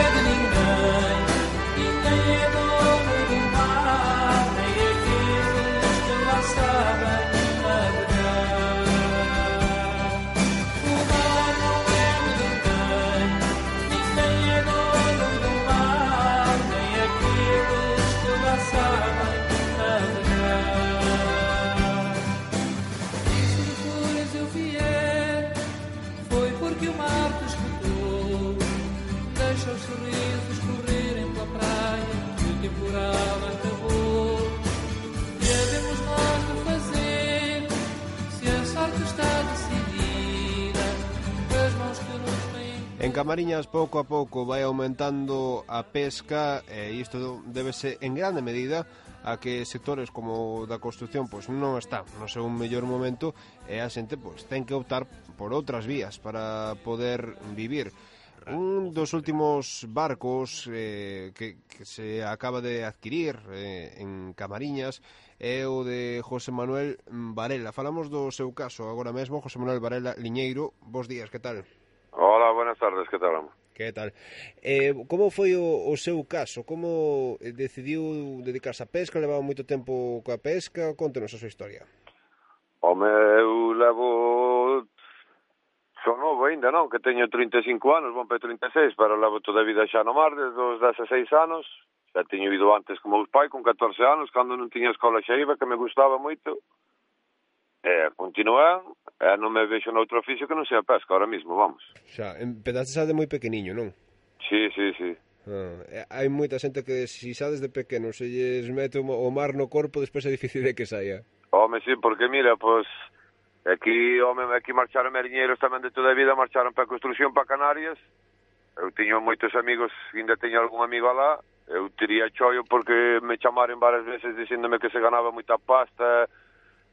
living Camariñas pouco a pouco vai aumentando a pesca e isto débese en grande medida a que sectores como o da construción pois non está no seu mellor momento e a xente pois ten que optar por outras vías para poder vivir. Un dos últimos barcos eh, que, que se acaba de adquirir eh, en Camariñas é o de José Manuel Varela. Falamos do seu caso agora mesmo, José Manuel Varela Liñeiro. Bos días, que tal? Hola, buenas tardes, que tal? Que tal? Eh, como foi o, o seu caso? Como decidiu dedicarse á pesca? Levaba moito tempo coa pesca? Contenos a súa historia. Home, eu levo... Son novo ainda, non? Que teño 35 anos, bon pe 36, pero levo toda a vida xa no mar desde os 16 anos. Xa teño ido antes como os pai, con 14 anos, cando non tiña escola xa iba, que me gustaba moito Eh, continúan, eh, non me vexo noutro oficio que non sea pesca ahora mismo, vamos. Xa, empezaste xa de moi pequeniño, non? Sí, sí, sí. Ah, hai moita xente que si xa desde pequeno se lles mete o mar no corpo, despois é difícil de que saia. Home, sí, porque mira, pois... Aquí, home, aquí marcharon mariñeiros tamén de toda a vida, marcharon para a construcción para Canarias. Eu tiño moitos amigos, ainda teño algún amigo alá. Eu tería choio porque me chamaron varias veces dicéndome que se ganaba moita pasta,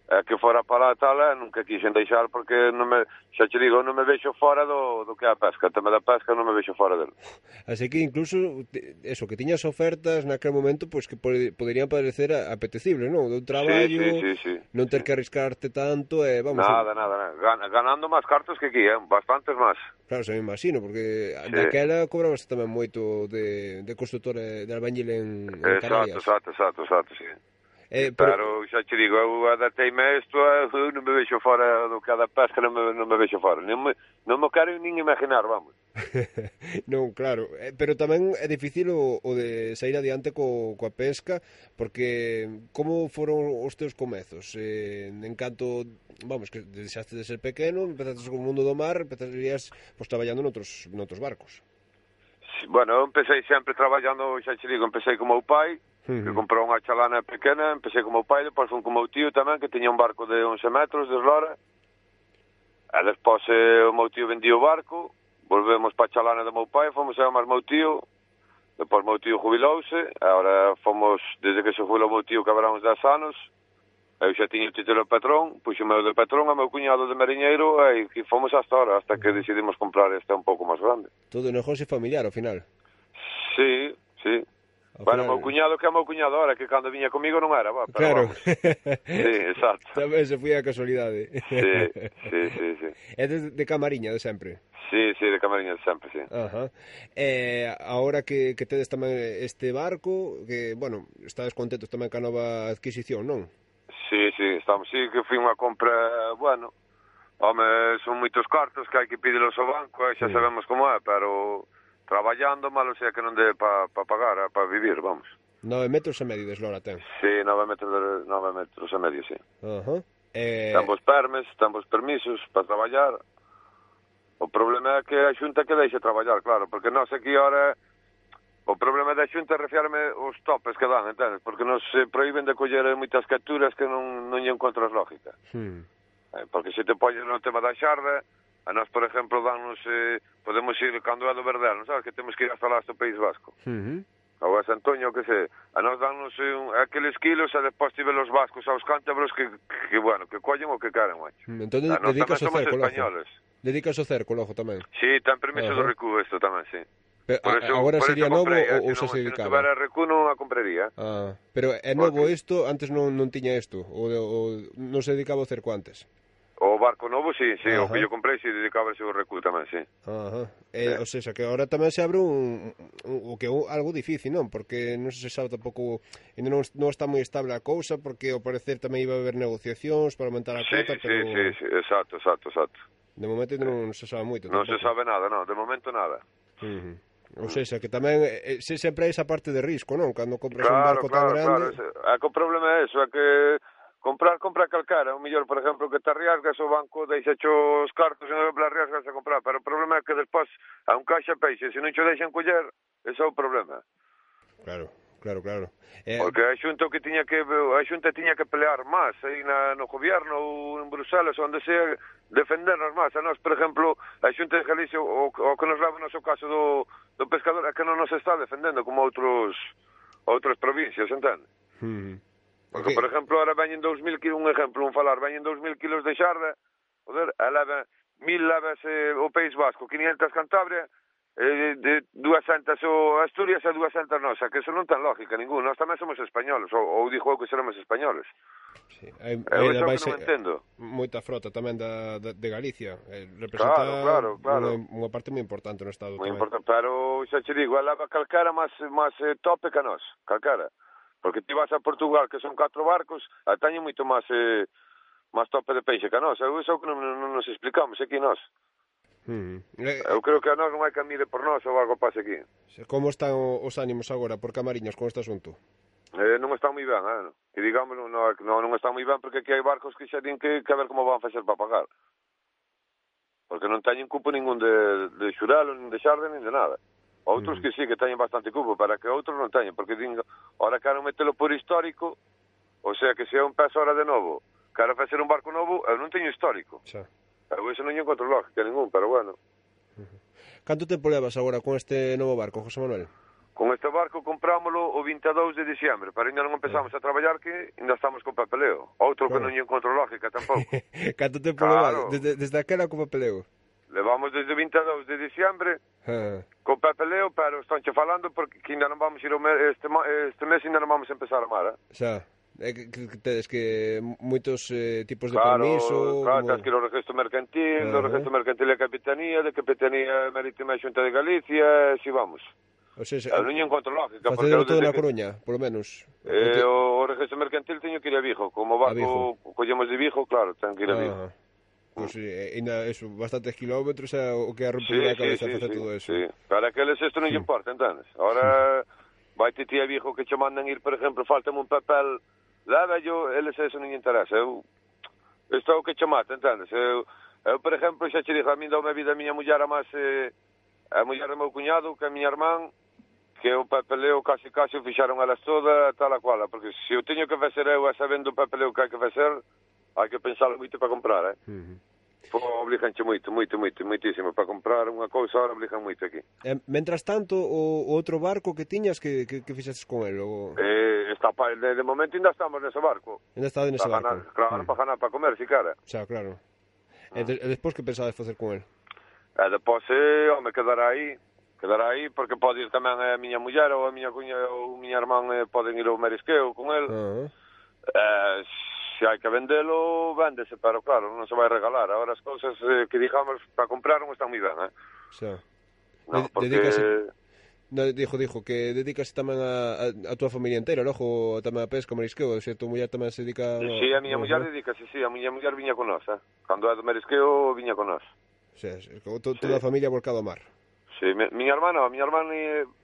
eh, que fora para a tala eh, nunca quixen deixar porque non me, xa te digo, non me vexo fora do, do que é a pesca, o tema da pesca non me vexo fora del. Así que incluso eso, que tiñas ofertas naquele momento pois pues, que poderían parecer apetecibles, non? Do traballo, sí, sí, sí, sí, non ter sí. que arriscarte tanto, eh, vamos... Nada, a... nada, nada, ganando máis cartos que aquí, eh? bastantes máis. Claro, se me imagino, porque sí. naquela cobrabas tamén moito de, de construtor de albañil en, en exacto, Canarias. Exacto, exacto, exacto, sí. Eh, pero... Claro, xa che digo, eu adatei-me isto, eu non me vexo fora do cada pesca, non me, non me vexo fora. Non me, non me quero nin imaginar, vamos. non, claro, eh, pero tamén é difícil o, o de sair adiante co, coa pesca, porque como foron os teus comezos? Eh, en canto, vamos, que deixaste de ser pequeno, empezaste co mundo do mar, empezarías pois, traballando noutros, noutros barcos. Bueno, eu empecé sempre traballando, xa che digo, empecé como meu pai, Sí, que comprou unha chalana pequena, empecé como pai, depois fun como meu tío tamén, que tiña un barco de 11 metros de eslora, e despois eh, o meu tío vendía o barco, volvemos para a chalana do meu pai, fomos a máis meu tío, depois meu tío jubilouse, agora fomos, desde que se jubilou meu tío, que haberá uns 10 anos, eu xa tiño o título de patrón, puxo meu de patrón a meu cuñado de mariñeiro e, e fomos hasta ahora, hasta que decidimos comprar este un pouco máis grande. Todo o negocio familiar, ao final. Sí, sí. Bueno, claro. meu cuñado que é meu cuñado ahora, que cando viña comigo non era, va, pero claro. vamos. sí, exacto. Tamén se foi a casualidade. sí, sí, sí, sí. É de, de Camariña, de sempre? Sí, sí, de Camariña de sempre, sí. Ajá. Eh, ahora que, que tedes tamén este barco, que, bueno, estades contentos tamén ca nova adquisición, non? Sí, sí, estamos, sí, que foi unha compra, bueno, home, son moitos cartos que hai que pídelos ao banco, eh, xa sí. sabemos como é, pero traballando mal, o sea que non dé para pa pagar, eh, para vivir, vamos. 9 metros e medio de eslora ten. Sí, 9 metros, de, 9 metros e medio, sí. Uh -huh. eh... Tan vos permes, tan vos permisos para traballar. O problema é que a xunta que deixa traballar, claro, porque non sei que hora... O problema da xunta é refiarme os topes que dan, entendes? Porque non se proíben de coller moitas capturas que non, non lle encontras lógica. Hmm. Eh, Porque se te poñen no tema da xarda, A nós, por exemplo, danos, eh, podemos ir cando é do Verdel, non sabes que temos que ir hasta lá do País Vasco. Uh -huh. Ao San Antonio, que sei. a nós danos eh, un, aqueles quilos e despois tive los vascos aos cántabros que, que, bueno, que collen o que queren, macho. Entón, dedicas o cerco, españoles. Dedicas o cerco, lojo, tamén. Sí, ten permiso uh -huh. do recu, isto tamén, sí. Pero, por eso, agora por sería novo eh, ou, ou se se dedicaba? Se non tuvera recu non a compraría. Ah, pero é novo isto, antes non, non tiña isto, ou, ou non se dedicaba o cerco antes? O barco novo, sí, sí, Ajá. o que yo comprei, sí, dedicábase o recu tamén, sí. Ajá. Eh, eh. O sea, que ahora tamén se abre un, un, o que un, algo difícil, non? Porque non se sabe tampouco, ainda non, non está moi estable a cousa, porque ao parecer tamén iba a haber negociacións para aumentar a sí, cota, sí, pero... Sí, sí, exacto, exacto, exacto. De momento non se sabe moito. Non se sabe nada, non, de momento nada. Uh -huh. Ou seja, que tamén eh, eh, se sempre hai esa parte de risco, non? Cando compras claro, un barco claro, tan grande... Claro, é que o problema é eso, é que Comprar, compra calcara, o mellor, por exemplo, que te arriesgas o banco, deixa os cartos e non te arriesgas a comprar, pero o problema é que despois a un caixa peixe, se non te deixan coller, ese é o problema. Claro, claro, claro. Eh... Porque a xunta que tiña que a xunta tiña que pelear máis aí na, no goberno ou en Bruselas onde sea defendernos máis. A nós, por exemplo, a xunta de Galicia o, o que nos leva no seu caso do, do pescador é que non nos está defendendo como outros outras provincias, entende? Mm. Porque, por exemplo, ahora veñen 2.000 kilos, un exemplo, un falar, veñen 2.000 kilos de xarda, joder, eleven, mil levas eh, o País Vasco, 500 Cantabria, eh, de 200 o Asturias e 200 nosa, que eso non ten lógica ninguna, nós tamén somos españoles, ou, ou dixo eu que seremos españoles. Sí, hai, hai eh, vais, entendo. Moita frota tamén da, da, de Galicia, eh, representa claro, claro, claro. Unha, unha parte moi importante no Estado. Moi importante, pero xa che digo, a calcara máis, máis eh, tope que nós, calcara. Porque ti vas a Portugal, que son catro barcos, a teñen moito máis eh, máis tope de peixe que a nós. Eso que non, non nos explicamos aquí nós. Mm. Eu creo que a nós non hai que mire por nós ou algo pase aquí. Como están os ánimos agora por Camariñas con este asunto? Eh, non están moi ben, eh? No? E digamos, non, non, non están moi ben porque aquí hai barcos que xa din que, que a ver como van facer para pagar. Porque non teñen cupo ningún de, de xuralo, nin de xarde, nin de nada. Outros mm. que sí, que teñen bastante cupo, para que outros non teñen, porque din, ora quero metelo por histórico, o sea que se é un peso ora de novo, quero facer un barco novo, eu non teño histórico. Xa. Eu iso non encontro lógica ningún, pero bueno. Canto tempo levas agora con este novo barco, José Manuel? Con este barco comprámoslo o 22 de diciembre, pero ainda non empezamos a traballar que ainda estamos con papeleo. Outro claro. que non encontro lógica tampouco. Canto tempo claro. levas desde, desde aquela con papeleo? Levamos desde o 22 de diciembre eh. co Pepe Leo, pero estánche falando porque que ainda non vamos ir este, este mes ainda non vamos empezar a mar, eh? Xa. É que, que tedes que moitos eh, tipos de claro, permiso... Claro, como... tens que ir ao registro mercantil, uh -huh. do registro mercantil a capitanía, de capitanía marítima a Xunta de Galicia, e si vamos. O sea, se... non encontro lógica. Facedelo todo na que... Coruña, polo menos. Eh, o, o registro mercantil teño que ir a Vigo. Como barco collemos de Vigo, claro, ten que ir a Vigo. Uh -huh. Pois pues, eh, ainda eso, bastantes kilómetros é o que a romper sí, a cabeza sí, facer sí, todo eso. Sí. Para aqueles isto non lle importa, entendes? Ahora vai ti a viejo que che mandan ir, por exemplo, faltame un papel, leva yo, eles eso non interesa. Eu, isto é o que che mata, entendes? Eu, eu, por exemplo, xa che dixo, a min dá unha vida a miña muller a máis... Eh, a muller do meu cuñado, que a miña irmán, que o papeleo casi casi o fixaron elas toda, tal a cual, porque se eu teño que facer eu a sabendo o papeleo que hai que facer, hai que pensar moito para comprar, eh? Uh -huh. Pô, obliganche moito, moito, moito, moitísimo para comprar unha cousa, ahora obligan moito aquí. Eh, mentras tanto, o, o outro barco que tiñas que que, que fixestes con el? O... Eh, está pa, de, de momento ainda estamos nese barco. Ainda está nese barco. Ganar, claro, mm. para ganar, para comer, si cara. Xa, claro. Ah. E, de, e despois que pensades facer con el? E depois, eh, home, quedará aí, quedará aí porque pode ir tamén a miña muller ou a miña cuña ou a miña irmán eh, poden ir ao marisqueo con el. Uh -huh. Eh, se hai que vendelo, véndese, pero claro, non se vai regalar. Ahora as cousas eh, que digamos para comprar non están moi ben, eh? Xa. No, porque... Dedicase... No, dijo, dijo, que dedicas tamén a, a, a túa familia inteira, logo, tamén a pesca, marisqueo, o tu a muller tamén se dedica... No, sí, a miña muller dedicase, sí, a miña muller viña con nós, eh? Cando é do marisqueo, viña con nós. O sea, toda sí. a familia volcado ao mar. Sí, mi, miña eh, hermana, a miña hermana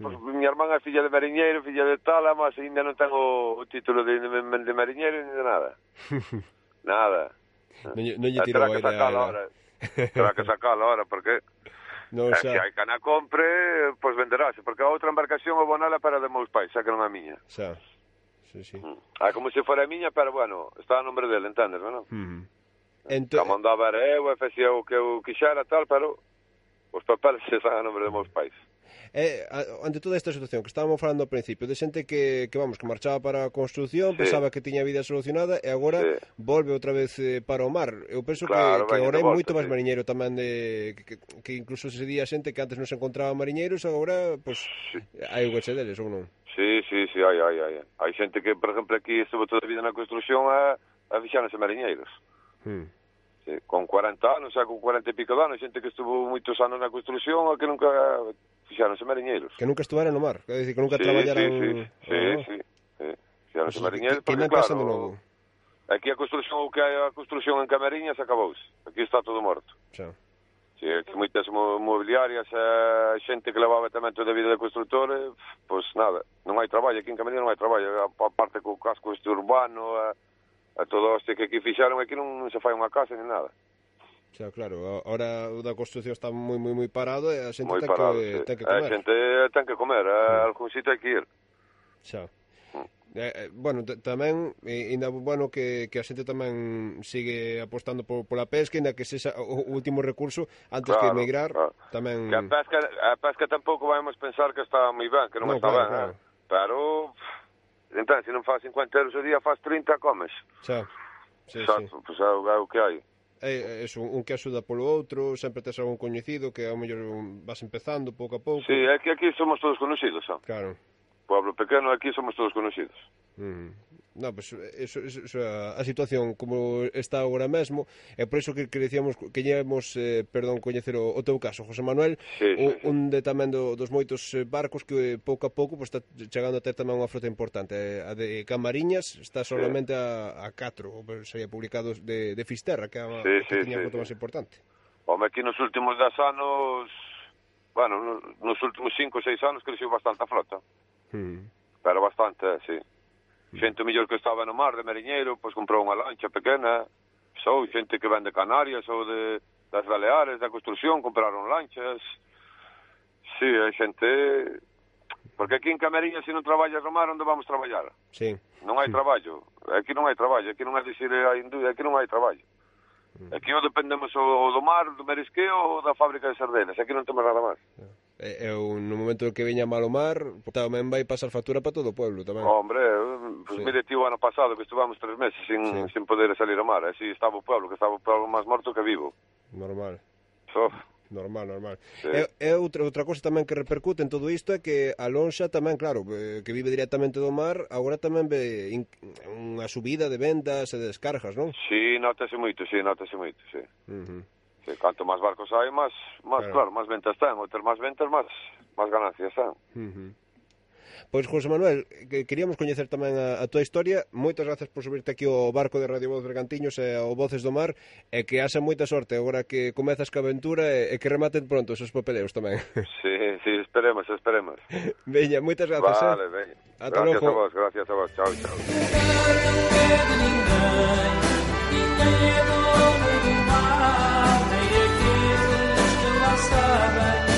pues, mm. miña hermana é filla de mariñeiro, filla de tal, mas ainda non ten o, título de, de, de mariñeiro ni de nada. nada. Non, non lle tirou aire a ela. Terá que sacala ahora, porque no, xa... se hai cana compre, pois pues venderase, porque a outra embarcación o bonala para de meus pais, xa que non a miña. Xa, sí, sí. Mm. Ah, como se fora a miña, pero bueno, está a nombre dele, entendes, non? Mm. Ento... Camandaba era eu, e facía o que eu quixera, tal, pero Os papeles están a nombre de meus pais. Eh, ante toda esta situación que estábamos falando ao principio, de xente que, que vamos, que marchaba para a construción, sí. pensaba que tiña a vida solucionada e agora sí. volve outra vez eh, para o mar. Eu penso claro, que, que agora hai moito máis sí. mariñeiro tamén de que, que, que incluso se día xente que antes non se encontraba mariñeiros, agora pois pues, sí. hai o deles ou non. Sí, sí, sí, hai, hai, hai. Hai xente que, por exemplo, aquí estuvo toda a vida na construción a, a fixarse mariñeiros. Hmm. Eh, con 40 anos, xa con 40 e pico de anos, xente que estuvo moitos anos na construción e que nunca eh, fixaronse mariñeiros. Que nunca estuveran no mar, quer dizer, que nunca sí, traballaran... Sí, sí, sí, oh. sí, sí, fixaronse pues mariñeiros, porque claro... Novo? Aquí a construción, o que a construción en Camariñas acabouse. Aquí está todo morto. Xa. Sí, que moitas mobiliarias, a xente que levaba tamén toda a vida de construtor, pois pues nada, non hai traballo, aquí en Camariñas non hai traballo, a parte co casco este urbano, a a todo este que aquí fixaron, aquí non se fai unha casa ni nada. Xa, claro, ahora o da construcción está moi moi moi parado e a xente moi ten, parado, que, sí. ten que comer. A xente ten que comer, a sí. algún sitio hai que ir. Xa. Mm. Eh, eh, bueno, tamén eh, ainda bueno que, que a xente tamén sigue apostando por, pola pesca, ainda que sexa o último recurso antes claro, que emigrar, claro. tamén Que a pesca, a pesca tampouco vamos pensar que está moi ben, que non, non está claro, ben, eh. claro. Eh? pero entón, se non faz 50 euros ao día, faz 30, comes. Xa, sí, Exacto, sí. Pois é, é o que hai. É, é eso, un que axuda polo outro, sempre tes algún coñecido que ao mellor vas empezando pouco a pouco. Sí, é que aquí somos todos conocidos, xa. Claro. Pueblo pequeno, aquí somos todos conocidos. Mm. No, pues, eso, eso, eso, a situación como está agora mesmo é por iso que queríamos queríamos eh, perdón coñecer o, o teu caso José Manuel sí, o, sí, un de tamén do, dos moitos eh, barcos que eh, pouco a pouco pues, está chegando a ter tamén unha frota importante eh, a de Camariñas está solamente sí. a, a 4 sería publicado de, de Fisterra que, a, sí, que sí, tiña sí, a frota sí. máis importante Home, aquí nos últimos 10 anos bueno, nos últimos 5 ou 6 anos cresceu bastante a frota mm. pero bastante, sí Mm. xente mellor que estaba no mar de Mariñeiro, pois comprou unha lancha pequena, sou xente que vende Canarias ou de, das Baleares, da construción, compraron lanchas. Sí, hai xente... Porque aquí en Camariña, se non traballas no mar, onde vamos traballar? Sí. Non hai traballo. Aquí non hai traballo. Aquí non hai dicir a indústria, aquí non hai traballo. Mm. Aquí ou dependemos o, do mar, do merisqueo ou da fábrica de sardenas. Aquí non temos nada máis. Yeah. Eh, eh, Eu, no momento que veña malo mar, tamén vai pasar factura para todo o pueblo tamén. Hombre, eh, pues, sí. mire ti o ano pasado que estuvamos tres meses sin, sí. sin poder salir ao mar, así estaba o pueblo, que estaba o pueblo máis morto que vivo. Normal. So, normal, normal. Sí. E, e outra, outra cosa tamén que repercute en todo isto é que a lonxa tamén, claro, que vive directamente do mar, agora tamén ve in, unha subida de vendas e de descargas, non? Sí, notase moito, sí, notase moito, sí. Uh -huh. Sí, canto máis barcos hai, máis, máis claro. claro, máis ventas están. O ter máis ventas, máis, máis ganancias están. Uh -huh. Pois, José Manuel, que queríamos coñecer tamén a, a túa historia. Moitas grazas por subirte aquí ao barco de Radio Voz Bergantiños e ao Voces do Mar e que haxa moita sorte agora que comezas ca aventura e, e que rematen pronto esos papeleos tamén. Sí, sí, esperemos, esperemos. Veña, moitas grazas. Eh. Vale, eh? veña. Ata gracias logo. a vos, gracias a vos. Chao. chao. saben